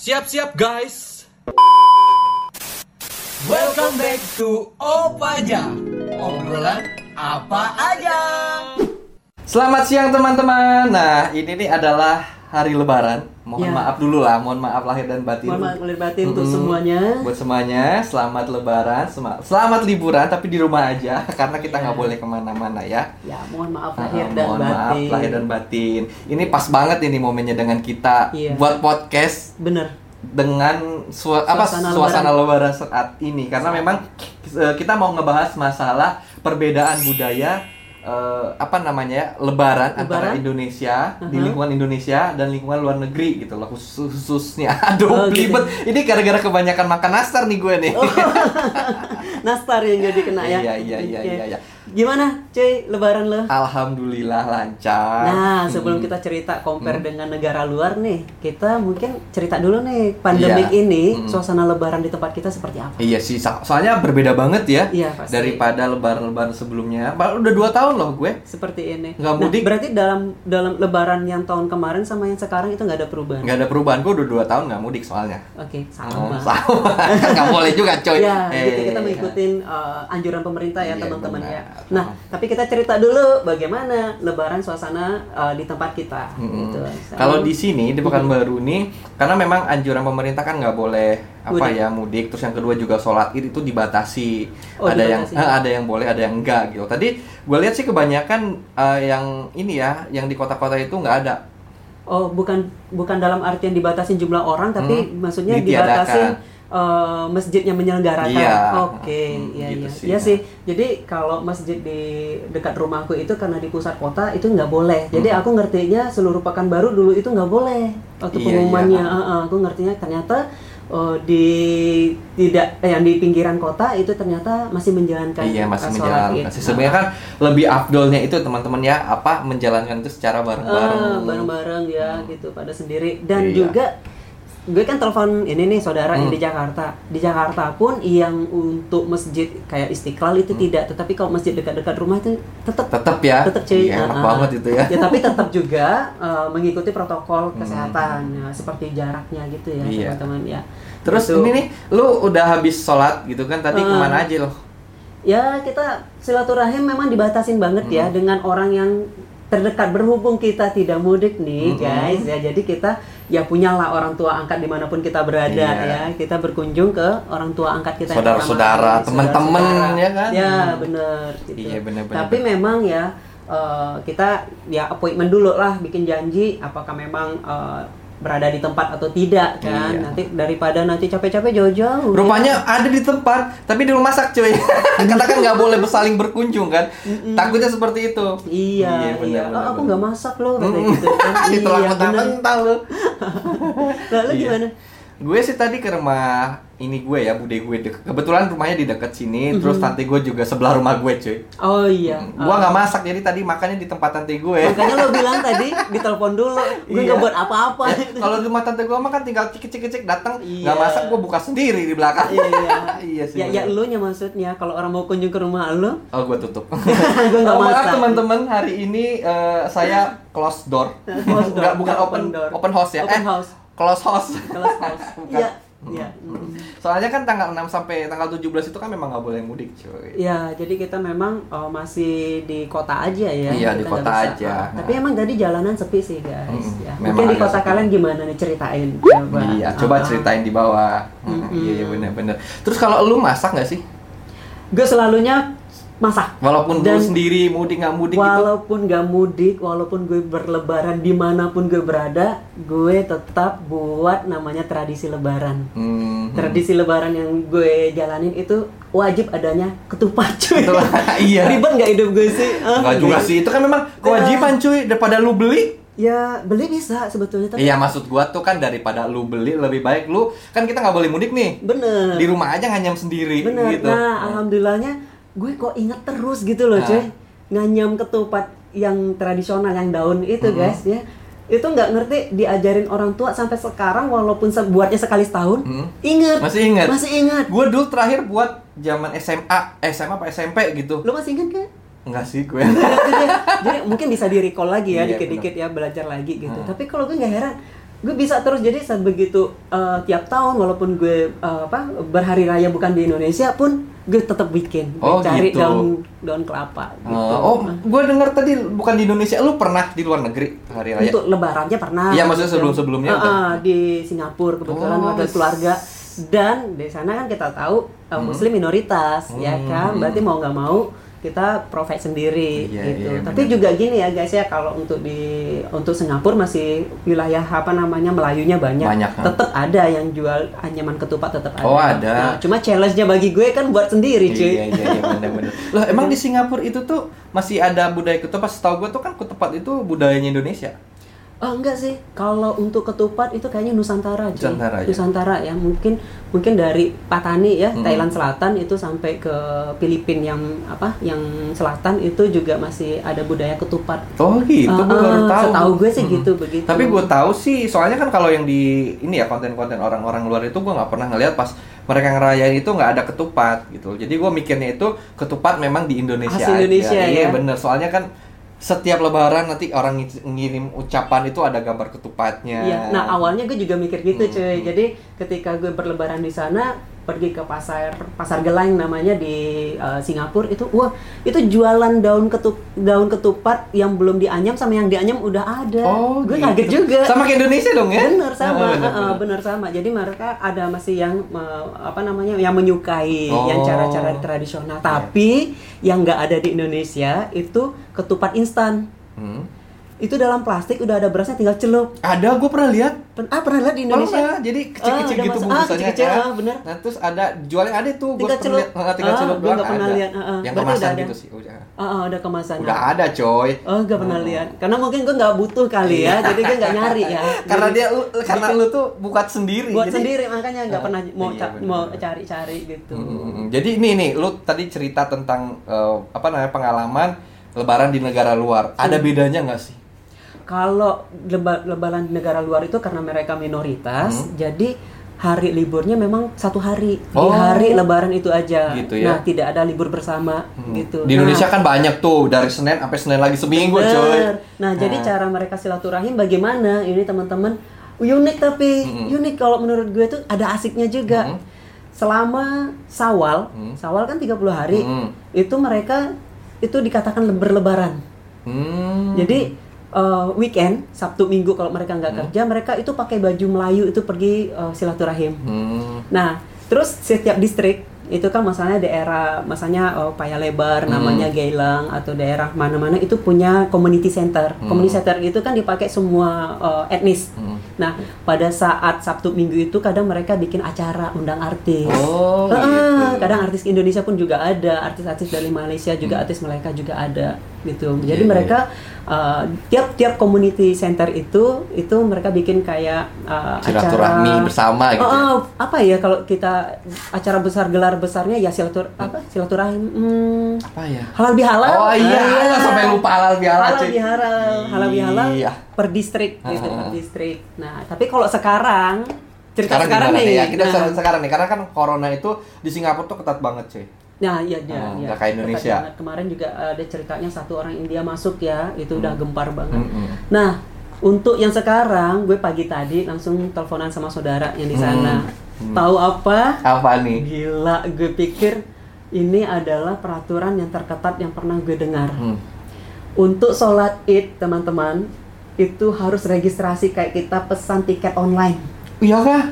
Siap-siap guys. Welcome back to Opaja. Obrolan apa aja. Selamat siang teman-teman. Nah, ini nih adalah hari lebaran. Mohon Ya. maaf dulu lah, mohon maaf lahir dan batin. Mohon maaf lahir batin untuk Mm-mm. semuanya. Buat semuanya, selamat lebaran, selamat liburan tapi di rumah aja karena kita nggak Ya. boleh ke mana-mana ya. Ya, mohon maaf Ah, lahir dan mohon maaf batin. lahir dan batin. Ini pas banget ini momennya dengan kita Iya. buat podcast Bener. dengan sua- apa Suasana suasana lebaran saat ini karena memang eh, kita mau ngebahas masalah perbedaan budaya eh, apa namanya ya, lebaran, antara Lebaran? Indonesia di Uh-huh. lingkungan Indonesia dan lingkungan luar negeri gitu loh khusus- khususnya aduh Oh, gitu. ini gara-gara kebanyakan makan nastar nih gue nih Nastar yang jadi kena ya. Iya, iya, iya, iya, iya. Gimana, cuy, lebaran lo? alhamdulillah lancar Nah, sebelum Hmm. kita cerita compare dengan negara luar nih, kita mungkin cerita dulu nih pandemik Iya. ini, Hmm. suasana lebaran di tempat kita seperti apa? Iya sih, so- soalnya berbeda banget ya Iya, pasti. daripada lebaran-lebaran sebelumnya. Baru udah dua tahun loh gue. Seperti ini. Nggak Nah, mudik? berarti dalam dalam lebaran yang tahun kemarin sama yang sekarang itu nggak ada perubahan. Nggak ada perubahan, gue udah dua tahun nggak mudik soalnya. Oke, Hmm, sama. sama. Nggak boleh juga coy. Ya, Eh, kita mengikuti uh, anjuran pemerintah ya Iya, teman-teman ya. Nah, tapi kita cerita dulu bagaimana Lebaran suasana uh, di tempat kita. Mm-mm. Gitu. Kalau di sini di Pekanbaru nih, karena memang anjuran pemerintah kan nggak boleh apa Mudik. ya mudik. Terus yang kedua juga sholat id itu dibatasi. Oh, ada yang dibatasi. eh, ada yang boleh, ada yang enggak gitu. Tadi gue lihat sih kebanyakan eh, yang ini ya, yang di kota-kota itu nggak ada. Oh, bukan bukan dalam artian dibatasin jumlah orang, tapi Hmm, maksudnya dibatasin uh, masjidnya menyelenggarakan. Iya. Oke, Hmm, iya gitu iya. sih. Iya sih. Jadi kalau masjid di dekat rumahku itu karena di pusat kota itu nggak boleh. Jadi Hmm. aku ngertinya seluruh Pekanbaru dulu itu nggak boleh. Waktu Iya, pengumumannya, iya. Heeh, aku ngertinya ternyata uh, di tidak eh, yang di pinggiran kota itu ternyata masih menjalankan Iya masih uh, sholat menjalankan. Sih. Sebenarnya kan lebih afdolnya itu teman-teman ya apa menjalankan itu secara bareng-bareng. Ah, bareng-bareng ya gitu pada sendiri dan Iya. juga gue kan telepon ini nih saudara yang Hmm. di Jakarta di Jakarta pun yang untuk masjid kayak Istiqlal itu Hmm. tidak tetapi kalau masjid dekat-dekat rumah itu tetap Tetap ya. tetap cuy Iya, enak ah. banget itu ya. ya tapi tetap juga uh, mengikuti protokol Hmm. kesehatan ya, seperti jaraknya gitu ya Iya. teman-teman ya Terus Gitu. ini nih, lu udah habis sholat gitu kan? Tadi Ah. ke mana aja lo? ya kita silaturahim memang dibatasin banget ya Hmm. dengan orang yang terdekat berhubung kita tidak mudik nih Hmm. guys ya jadi kita ya punyalah orang tua angkat di mana pun kita berada Iya. ya kita berkunjung ke orang tua angkat kita Saudara-saudara, teman-teman, ya kan? ya bener gitu. Iya, bener-bener. tapi memang ya eh, kita ya appointment dulu lah bikin janji apakah memang eh, berada di tempat atau tidak kan Iya. nanti daripada nanti capek-capek jauh-jauh ya. Rupanya ada di tempat, tapi di rumah masak cuy. Katakan nggak boleh bersaling berkunjung kan? Takutnya seperti itu. Iya, iya. benar, Oh, benar, aku nggak masak loh, kata Mm. gitu kan. Ditelan iya, mentah-mentah lu. Lalu Iya. gimana? Gue sih tadi ke rumah ini gue ya, bude gue. Dek- Kebetulan rumahnya di dekat sini, terus tante gue juga sebelah rumah gue cuy. Oh iya. Hmm, Gua nggak masak, jadi tadi makannya di tempat tante gue. Makanya lo bilang tadi ditelepon dulu, gue Iya. nggak buat apa-apa. Ya, kalau di rumah tante gue mah kan tinggal cicik-cicik datang, Iya. nggak masak gue buka sendiri di belakang. iya. iya sih. Ya, ya lu nya maksudnya kalau orang mau kunjung ke rumah lu, Oh, gue tutup. gue nggak Oh, masak. teman-teman, hari ini eh, saya close door. Close door, Nggak, bukan open open door. open house ya. Open eh, house. close house. Kelas house. Bukan. Iya. Iya. Soalnya kan tanggal 6 sampai tanggal 17 itu kan memang nggak boleh mudik, cuy. Ya, jadi kita memang oh, masih di kota aja ya. Iya, di kota bisa. aja. Ah, Tapi emang tadi jalanan sepi sih guys. Mm-mm. Ya. Mungkin di kota sepi. kalian gimana nih ceritain? Coba. Iya, coba Ah. ceritain di bawah. Hmm, Mm-mm. Iya, iya bener-bener. Terus kalau lu masak nggak sih? Gue selalunya masak. Walaupun Dan lu sendiri mudik nggak mudik gitu? walaupun gak mudik, walaupun gue berlebaran di mana pun gue berada, gue tetap buat namanya tradisi lebaran. Hmm. Tradisi lebaran yang gue jalanin itu wajib adanya ketupat cuy. Iya. Ribet gak hidup gue sih? Ah, Enggak juga gitu. sih, itu kan memang kewajiban cuy daripada lu beli. Ya beli bisa sebetulnya tapi Iya maksud gua tuh kan daripada lu beli lebih baik lu kan kita nggak boleh mudik nih bener. di rumah aja nganyam sendiri Bener. gitu. Nah, alhamdulillahnya gue kok inget terus gitu loh, Nah. cuy. Nganyam ketupat yang tradisional yang daun itu, Mhm. guys, ya. Itu nggak ngerti diajarin orang tua sampai sekarang walaupun buatnya sekali setahun. Mhm. Ingat. Masih ingat? Masih ingat. Gue dulu terakhir buat zaman SMA, SMA apa SMP gitu. Lu masih ingat kan? Enggak sih gue. Jadi, jadi mungkin bisa di recall lagi ya Iya, dikit-dikit ya belajar lagi gitu. Hmm. Tapi kalau gue nggak heran, gue bisa terus jadi saat begitu eh, tiap tahun walaupun gue eh, apa berhari raya bukan di Indonesia pun gue tetap bikin Gue Oh, cari gitu. daun daun kelapa gitu. Oh, gue dengar tadi bukan di Indonesia, lu pernah di luar negeri hari raya? untuk lebarannya pernah Iya, maksudnya sebelum-sebelumnya Ah, udah? ah, di Singapura kebetulan Oh, ada keluarga dan di sana kan kita tahu uh, muslim minoritas ya Hmm. kan berarti mau nggak mau kita provide sendiri Iya, gitu iya, tapi juga gini ya guys ya kalau untuk di untuk Singapura masih wilayah apa namanya Melayunya banyak, Banyak, tetap ada yang jual anyaman ketupat tetap ada Oh, ada. Nah, cuma challenge-nya bagi gue kan buat sendiri cuy Iya iya iya benar-benar. Loh emang di Singapura itu tuh masih ada budaya ketupat. Setahu gue tuh kan ketupat itu budayanya Indonesia. Oh enggak sih, kalau untuk ketupat itu kayaknya Nusantara cuy. Nusantara aja. Nusantara ya, mungkin mungkin dari Patani ya, Hmm. Thailand Selatan itu sampai ke Filipina yang apa, yang selatan itu juga masih ada budaya ketupat. Oh gitu, Ah, gue baru ah, tahu. setahu gue sih Mm-mm. gitu, begitu. Tapi gue tahu sih, soalnya kan kalau yang di ini ya konten-konten orang-orang luar itu gue nggak pernah ngeliat pas mereka ngerayain itu nggak ada ketupat gitu. Jadi gue mikirnya itu ketupat memang di Indonesia. Khas aja. Indonesia, Iya ya. bener, soalnya kan setiap lebaran nanti orang ng- ngirim ucapan itu ada gambar ketupatnya. Iya, nah awalnya gue juga mikir gitu Hmm, cuy. hmm. Jadi ketika gue berlebaran di sana, pergi ke pasar pasar Gelang namanya di uh, Singapura itu, wah itu jualan daun ketup daun ketupat yang belum dianyam sama yang dianyam udah ada. Oh, gue gitu. kaget juga. Sama kayak Indonesia dong ya? Bener sama, Ah, bener, bener. bener sama. Jadi mereka ada masih yang uh, apa namanya yang menyukai Oh. yang cara-cara tradisional. Tapi yang nggak ada di Indonesia itu ketupat instan. Hmm. Itu dalam plastik udah ada berasnya tinggal celup. Ada, gue pernah lihat. Pen- Ah pernah lihat di Indonesia? Pernah, jadi kecil-kecil Ah, udah gitu masuk. Ah, bungkusannya kecil-kecil, kan. ah, bener. Nah, terus ada jualnya ada tuh, gue Tinggal pernah celup. lihat. Ah, tinggal celup doang nggak pernah lihat, ah, ah. Yang Berarti kemasan gitu sih, udah. Ah, ah, udah kemasan. Udah ada, coy. Oh, gak pernah lihat. Karena mungkin gue nggak butuh kali ya, jadi gue nggak nyari ya. Iya. Karena dia lu, karena lu tuh buat sendiri. buat jadi- sendiri makanya nggak Ah, pernah mau iya, mau cari-cari gitu. Hmm, Jadi ini nih, lu tadi cerita tentang eh, apa namanya pengalaman Lebaran di negara luar. Ada Hmm. bedanya nggak sih? Kalau leba- lebaran di negara luar itu karena mereka minoritas, Hmm. jadi hari liburnya memang satu hari di Oh. hari lebaran itu aja. Gitu ya. Nah tidak ada libur bersama Hmm. gitu. Di Indonesia Nah, kan banyak tuh dari Senin sampai Senin lagi seminggu, coy. Bener. Nah, jadi cara mereka silaturahim bagaimana? Ini teman-teman unik tapi Mm-mm. unik kalau menurut gue tuh ada asiknya juga. Mm-mm. Selama Sawal, Mm. Sawal kan 30 hari. Mm. Itu mereka itu dikatakan le- berlebaran. Hmm. Jadi eh, weekend, Sabtu Minggu kalau mereka nggak kerja, mereka itu pakai baju Melayu itu pergi eh, silaturahim. Hmm. Nah, terus setiap distrik itu kan masalahnya daerah, masanya oh, Paya Lebar, Hmm. namanya Gailang atau daerah mana-mana itu punya community center. Hmm. Community center itu kan dipakai semua eh, etnis. Hmm. Nah, pada saat Sabtu Minggu itu kadang mereka bikin acara undang artis. Oh, gitu. kadang artis Indonesia pun juga ada, artis-artis dari Malaysia juga artis mereka juga ada gitu. Jadi Hmm. Iya, mereka uh, tiap-tiap community center itu itu mereka bikin kayak uh, Silaturahmi acara bersama gitu. Oh, ya? oh, apa ya kalau kita acara besar gelar besarnya ya silatur apa silaturahim hmm, Apa ya? halal bihalal. Oh iya, Ah, sampai lupa halal bihalal. halal bihalal, halal bihalal Iya. per distrik gitu, Ah, per ah. distrik. Nah, tapi kalau sekarang cerita Sekarang, sekarang, nih. ya? Kita nah, sekarang, sekarang nih karena kan corona itu di Singapura tuh ketat banget, cuy. Nah, iya dia. Hmm, iya. nggak kayak Indonesia. banget. Kemarin juga ada ceritanya satu orang India masuk ya, itu udah gempar banget. Mm-mm. Nah, untuk yang sekarang gue pagi tadi langsung teleponan sama saudara yang di sana. Hmm. Tahu apa? Apa nih? Gila, gue pikir ini adalah peraturan yang terketat yang pernah gue dengar. Hmm. Untuk sholat id, teman-teman, itu harus registrasi kayak kita pesan tiket online. Iya kah?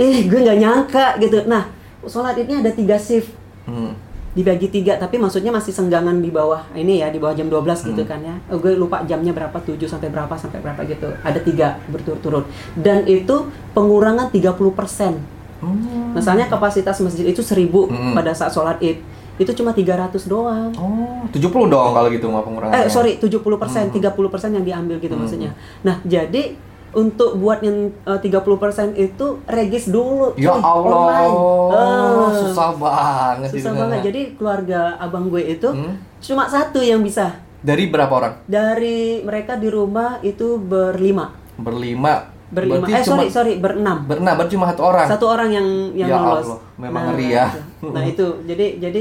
Eh, gue nggak nyangka gitu. Nah, sholat idnya ada tiga shift. Hmm. dibagi tiga tapi maksudnya masih senggangan di bawah ini ya di bawah jam 12 gitu Hmm. kan ya Oh, gue lupa jamnya berapa 7 sampai berapa sampai berapa gitu ada tiga berturut-turut dan itu pengurangan 30% Hmm. misalnya kapasitas masjid itu 1000 Hmm. pada saat sholat id itu cuma 300 doang Oh, 70 dong kalau gitu mah pengurangannya. eh sorry 70 persen Hmm. 30 persen yang diambil gitu Hmm. maksudnya nah jadi untuk buat yang eh, 30% itu regis dulu Ya cuy, Allah, online. Eh, susah banget susah itu. banget jadi keluarga abang gue itu Hmm. cuma satu yang bisa Dari berapa orang? dari mereka di rumah itu berlima Berlima. berlima Berarti eh cuma- sorry sorry berenam Berenam, berarti cuma satu orang. satu orang yang yang Ya lolos Allah, memang ngeri ya. nah itu jadi jadi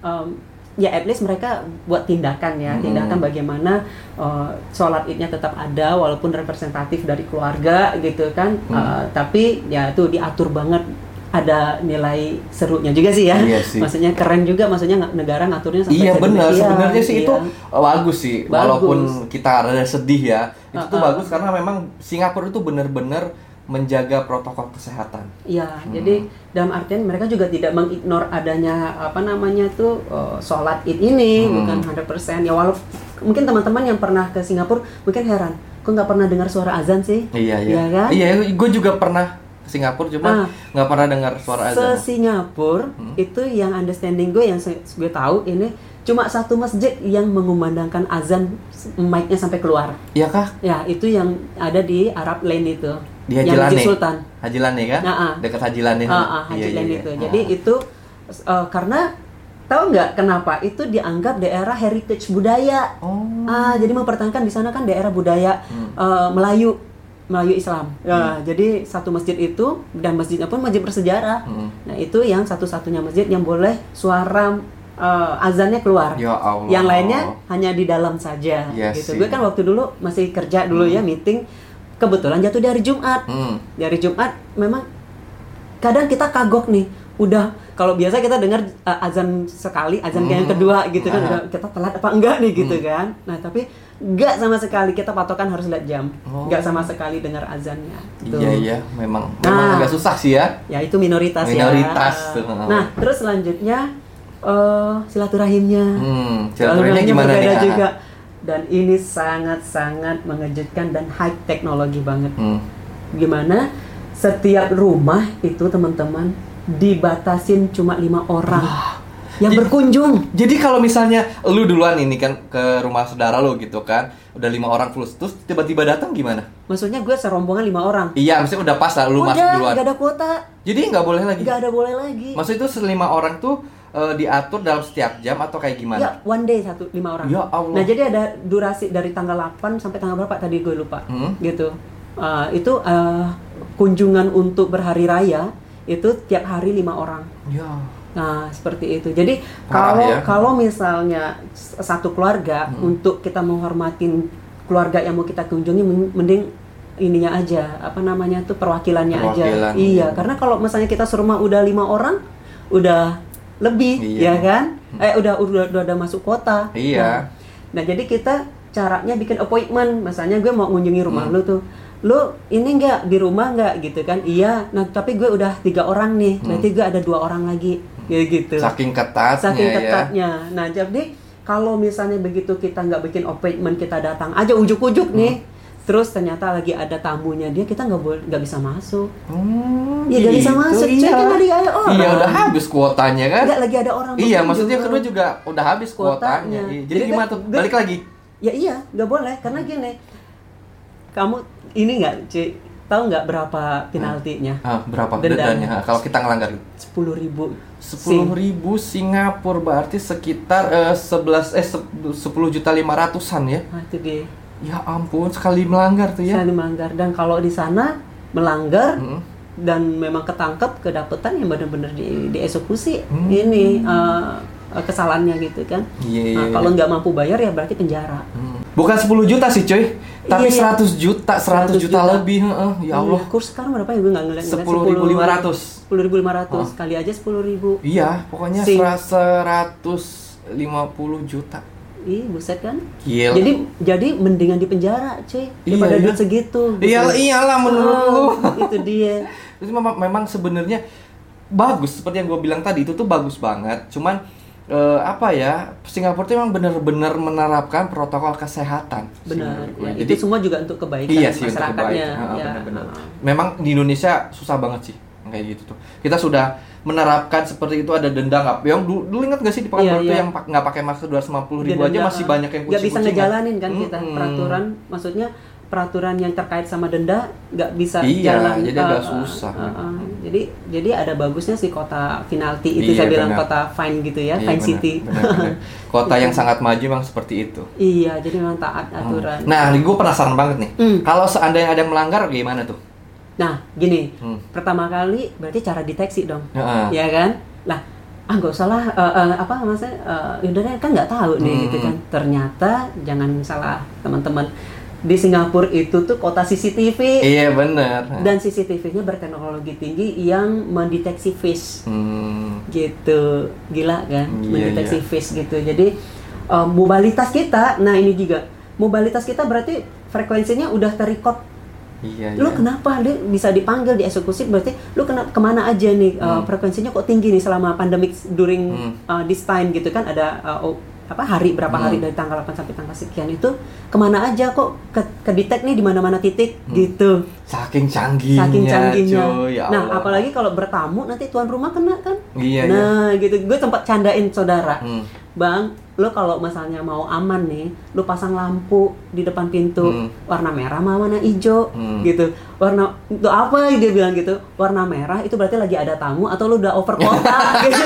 um, ya at least mereka buat tindakan ya, Hmm. tindakan bagaimana uh, sholat idnya tetap ada walaupun representatif dari keluarga gitu kan, Hmm. Uh, tapi ya itu diatur banget ada nilai serunya juga sih ya. Iya sih. Maksudnya keren juga, maksudnya negara ngaturnya sampai Iya benar, sedemikian, sebenarnya sih iya. itu uh, bagus sih, Bagus. walaupun kita rada sedih ya, itu tuh Uh-uh. bagus karena memang Singapura itu benar-benar menjaga protokol kesehatan. Iya, Hmm. jadi dalam artian mereka juga tidak mengignore adanya apa namanya tuh uh, sholat id ini Hmm. bukan 100% ya walaupun mungkin teman-teman yang pernah ke Singapura mungkin heran, kok nggak pernah dengar suara azan sih? Iya iya. Iya kan? Iya, gue juga pernah ke Singapura cuma Ah. nggak pernah dengar suara azan. Se Singapura Hmm. itu yang understanding gue yang gue tahu ini cuma satu masjid yang mengumandangkan azan mic-nya sampai keluar. Iya kah? Ya, itu yang ada di Arab Lane itu. Di Haji yang Lane. Sultan. Haji Lane kan? Nah, ah. Dekat Haji Lane. Ah, ah, Haji Iya, iya, Lane iya. itu. Ah. Jadi itu uh, karena tahu nggak kenapa itu dianggap daerah heritage budaya. Oh. Ah, jadi mempertahankan di sana kan daerah budaya Hmm. uh, Melayu, Melayu Islam. Ya, jadi satu masjid itu dan masjidnya pun masjid bersejarah. Hmm. Nah, itu yang satu-satunya masjid yang boleh suara uh, azannya keluar. Ya Allah. Yang lainnya hanya di dalam saja Iya gitu. Gue kan waktu dulu masih kerja dulu ya meeting kebetulan jatuh di hari Jumat Hmm. di hari Jumat memang kadang kita kagok nih udah kalau biasa kita dengar uh, azan sekali azan Hmm. yang kedua gitu kan udah kita telat apa enggak nih gitu kan nah tapi enggak sama sekali kita patokan harus lihat jam Oh. enggak sama sekali dengar azannya gitu. Iya iya, memang Nah. memang agak susah sih ya. ya itu minoritas, Minoritas ya tuh. nah terus selanjutnya eh silaturahimnya Hmm, silaturahimnya gimana nih? Ah. Dan ini sangat-sangat mengejutkan dan high teknologi banget Hmm. gimana setiap rumah itu teman-teman dibatasin cuma lima orang yang Jadi- berkunjung Jadi kalau misalnya lu duluan ini kan ke rumah saudara lu gitu kan, udah lima orang plus, terus tiba-tiba datang gimana? maksudnya gue serombongan lima orang Iya, maksudnya udah pas lah lu masuk udah duluan. gak ada kuota Jadi nggak boleh lagi. gak ada boleh lagi Maksudnya itu selima orang tuh eh, diatur dalam setiap jam atau kayak ya gimana? one day satu lima orang Ya Allah. nah jadi ada durasi dari tanggal 8 sampai tanggal berapa tadi gue lupa Hmm. gitu Eh, itu eh, kunjungan untuk berhari raya itu tiap hari lima orang Ya. Nah, seperti itu. Jadi Parah kalau ya. kalau misalnya satu keluarga Hmm. untuk kita menghormatin keluarga yang mau kita kunjungi men- mending ininya aja, apa namanya tuh perwakilannya Perwakilan, aja. iya. Iya, karena kalau misalnya kita serumah udah lima orang, udah lebih, Iya. ya kan? Eh udah udah udah ada masuk kota. Iya. Nah, nah, jadi kita caranya bikin appointment. Misalnya gue mau ngunjungi rumah Hmm. lu tuh. Lu ini nggak di rumah nggak gitu kan? Iya. Nah, tapi gue udah tiga orang nih. Berarti gue ada dua orang lagi. Ya gitu. Hmm. Saking ketatnya Saking ya. ketatnya. Nah, jadi kalau misalnya begitu kita nggak bikin appointment, kita datang aja ujuk-ujuk nih. Terus ternyata lagi ada tamunya dia, kita nggak boleh nggak bisa masuk. Hmm, Iya, nggak bisa gitu, masuk. Iya. Cuy, kan lagi ada orang. Iya, udah habis kuotanya kan? Nggak lagi ada orang. Iya, maksudnya kedua juga udah habis kuotanya. Kuotanya. Iya. Jadi, Jadi kan gimana tuh? Balik lagi. Ya iya, nggak boleh karena gini. Kamu ini nggak, Ci, tahu nggak berapa penaltinya? Ah, berapa Dendanya. dendanya? Ah, Kalau kita ngelanggar Sepuluh ribu. sepuluh ribu Singapura berarti sekitar eh, 11 eh se- 10 juta lima ratusan ya. Nah, itu dia. Ya ampun sekali melanggar tuh ya. Sekali melanggar dan kalau di sana melanggar Mm. dan memang ketangkep kedapetan yang benar-benar di, dieksekusi Hmm. ini eh, kesalahannya gitu kan. Iya, iya, Nah, iya. kalau nggak mampu bayar ya berarti penjara. Hmm. Bukan 10 juta sih cuy, tapi Iya, iya. 100 juta, 100 juta, lebih, heeh. ya Allah. Iya, kurs sekarang berapa ya gue nggak ngeliat. 10.500. Sepuluh ribu lima ratus kali aja sepuluh ribu. Iya, pokoknya Sing. 150 juta. Ih, buset kan? Gila. Jadi jadi mendingan di penjara, cuy. Daripada Iya, iya. duit segitu. gitu. Iya, iyalah menurut lu. Oh, itu dia. Itu memang, memang sebenarnya bagus seperti yang gue bilang tadi itu tuh bagus banget. Cuman eh, apa ya Singapura tuh memang benar-benar menerapkan protokol kesehatan. Benar. Ya, Jadi itu semua juga untuk kebaikan iya sih untuk masyarakatnya. kebaikan. Heeh, ya. benar-benar. Memang di Indonesia susah banget sih kayak gitu tuh. Kita sudah menerapkan seperti itu ada denda nggak? Yang dulu, dulu ingat gak sih di Pekanbaru Iya, iya. yang nggak pakai masker 250 ribu Dia aja denda, masih banyak yang nggak bisa kucing-kucingan. ngejalanin kan kita Mm-mm. peraturan, maksudnya peraturan yang terkait sama denda nggak bisa Iya, jalan. jadi agak eh, susah. eh, eh. Jadi jadi ada bagusnya sih kota penalti itu Iya, saya bilang benar. kota fine gitu ya, Iya, fine benar, city. benar, benar. Kota yang sangat maju memang seperti itu. iya, jadi memang taat aturan. Nah, gue penasaran banget nih. Hmm. Kalau seandainya ada yang melanggar, gimana tuh? Nah, gini, Hmm. pertama kali berarti cara deteksi dong. Heeh. Ya kan? Lah, ah nggak usah lah eh, eh, apa maksudnya uh, kan nggak tahu nih Hmm. gitu kan ternyata jangan salah teman-teman di Singapura itu tuh kota CCTV Iya bener. dan CCTV-nya berteknologi tinggi yang mendeteksi face Hmm. gitu gila kan Iya, mendeteksi iya. face gitu jadi uh, mobilitas kita nah ini juga mobilitas kita berarti frekuensinya udah terrecord Iya, lu iya. kenapa dia bisa dipanggil dieksekusi berarti lu kena ke mana aja nih uh, Hmm. frekuensinya kok tinggi nih selama pandemic during Hmm. uh, this time gitu kan ada uh, oh, apa hari berapa hari Hmm. dari tanggal 8 sampai tanggal sekian itu ke mana aja kok ke, kedetek nih di mana-mana titik Hmm. gitu Saking canggihnya, saking canggihnya. cuy, ya nah, Allah. apalagi kalau bertamu nanti tuan rumah kena kan. Iya, nah, gitu. Gue sempat candain saudara. Hmm. Bang, lo kalau misalnya mau aman nih, lo pasang lampu di depan pintu Hmm. warna merah sama warna hijau Hmm. gitu. Warna itu apa dia bilang gitu? Warna merah itu berarti lagi ada tamu atau lo udah over kota gitu.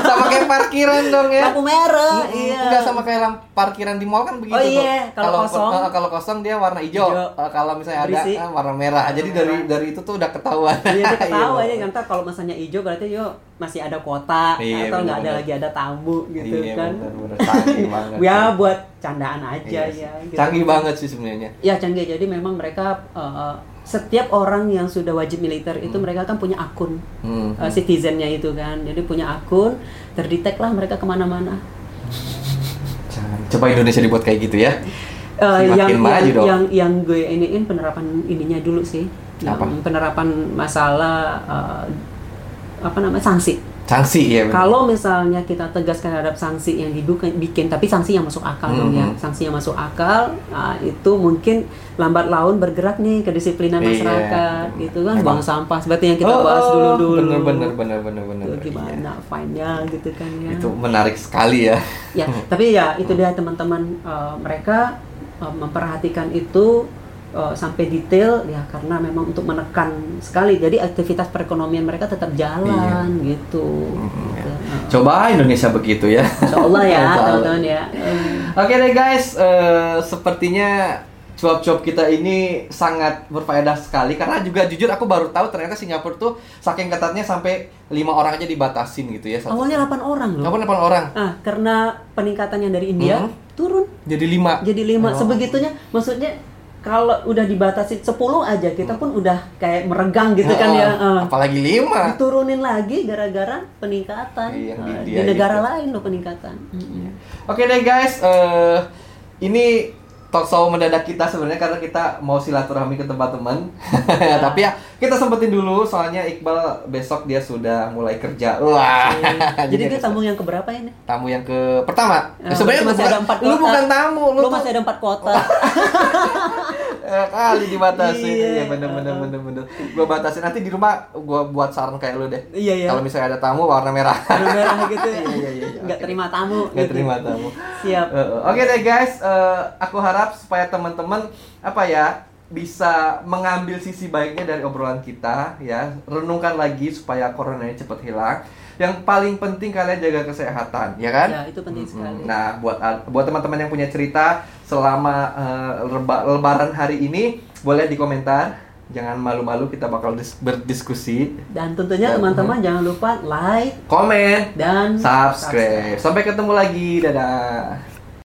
sama kayak parkiran dong ya. Lampu merah, Mm-mm, iya. Enggak sama kayak lamp parkiran di mall kan begitu Oh iya, kalau kosong- eh, kalau kosong dia warna hijau. Hijau. Eh, kalau misalnya ada Berisik. eh, warna merah. Jadi Warna dari merah. dari itu tuh udah ketahuan. Iya, Iya, aja ntar kalau misalnya hijau berarti yo masih ada kota Iya, atau nggak ada lagi ada tamu gitu Iya, kan. bener-bener. Canggih banget. ya buat candaan aja Iya ya. gitu. Canggih banget sih sebenarnya. Ya canggih. Jadi memang mereka uh, setiap orang yang sudah wajib militer itu mereka kan punya akun Hmm. uh, citizennya itu kan. Jadi punya akun, terdetek lah mereka ke mana-mana. Coba Indonesia dibuat kayak gitu ya. Uh, Semakin yang, maju yang, dong. yang yang gue iniin penerapan ininya dulu sih. Apa? penerapan masalah uh, apa namanya sanksi. Sanksi ya. Kalau misalnya kita tegas terhadap sanksi yang dibuka- bikin, tapi sanksi yang masuk akal dong ya, Mhm. sanksi yang masuk akal, nah, itu mungkin lambat laun bergerak nih kedisiplinan Iya. masyarakat, gitu kan, Emang. buang sampah seperti yang kita Oh, bahas dulu dulu. Bener bener bener bener bener. Itu gimana fine-nya gitu kan ya. Itu menarik sekali ya. Ya, tapi ya itu dia teman-teman eh, mereka eh, memperhatikan itu eh, sampai detail ya karena memang untuk menekan sekali. Jadi aktivitas perekonomian mereka tetap jalan gitu. Mm, ya. Gitu. Coba Indonesia begitu ya. Insya Allah ya, Insya Allah. teman-teman ya. Oke deh guys, eh, sepertinya cuap-cuap kita ini sangat berfaedah sekali karena juga jujur aku baru tahu ternyata Singapura tuh saking ketatnya sampai lima orang aja dibatasin gitu ya. Satu. Awalnya 8 orang loh. Kapan delapan orang? Ah, karena peningkatan yang dari India Hmm. turun Jadi lima. jadi lima. Oh. Sebegitunya, maksudnya kalau udah dibatasi 10 aja kita pun udah kayak meregang gitu kan Ah, ya. Apalagi lima. diturunin lagi gara-gara peningkatan Iya, Eh, di di, dia negara gitu. lain loh peningkatan. Mm-mm. Oke deh guys, eh ini talk show mendadak kita sebenarnya karena kita mau silaturahmi ke tempat teman. Tapi ya kita sempetin dulu soalnya Iqbal besok dia sudah mulai kerja. Wah. Jadi dia ada tamu yang keberapa ini? tamu yang ke pertama. Eh, sebenarnya masih lu ada bukan- empat lu kota. bukan tamu, lu, Lu masih ada empat kota. eh, kali dibatasi. Iya. Iya bener bener bener bener. Gua batasin nanti di rumah gua buat saran kayak lu deh. Iya, iya. Kalau misalnya ada tamu warna merah. Baru merah gitu ya. Iya, iya, iya. Nggak terima tamu. Nggak gitu. terima tamu. Siap. Uh, Oke deh guys, uh, aku harap supaya teman-teman apa ya bisa mengambil sisi baiknya dari obrolan kita ya. Renungkan lagi supaya corona ini cepat hilang. Yang paling penting kalian jaga kesehatan ya kan? Ya, itu penting Mm-mm. sekali. nah buat buat teman-teman yang punya cerita selama uh, leba- lebaran hari ini boleh di komentar. Jangan malu-malu kita bakal dis- berdiskusi. Dan tentunya teman-teman jangan lupa like komen dan subscribe. Sampai ketemu lagi. Dadah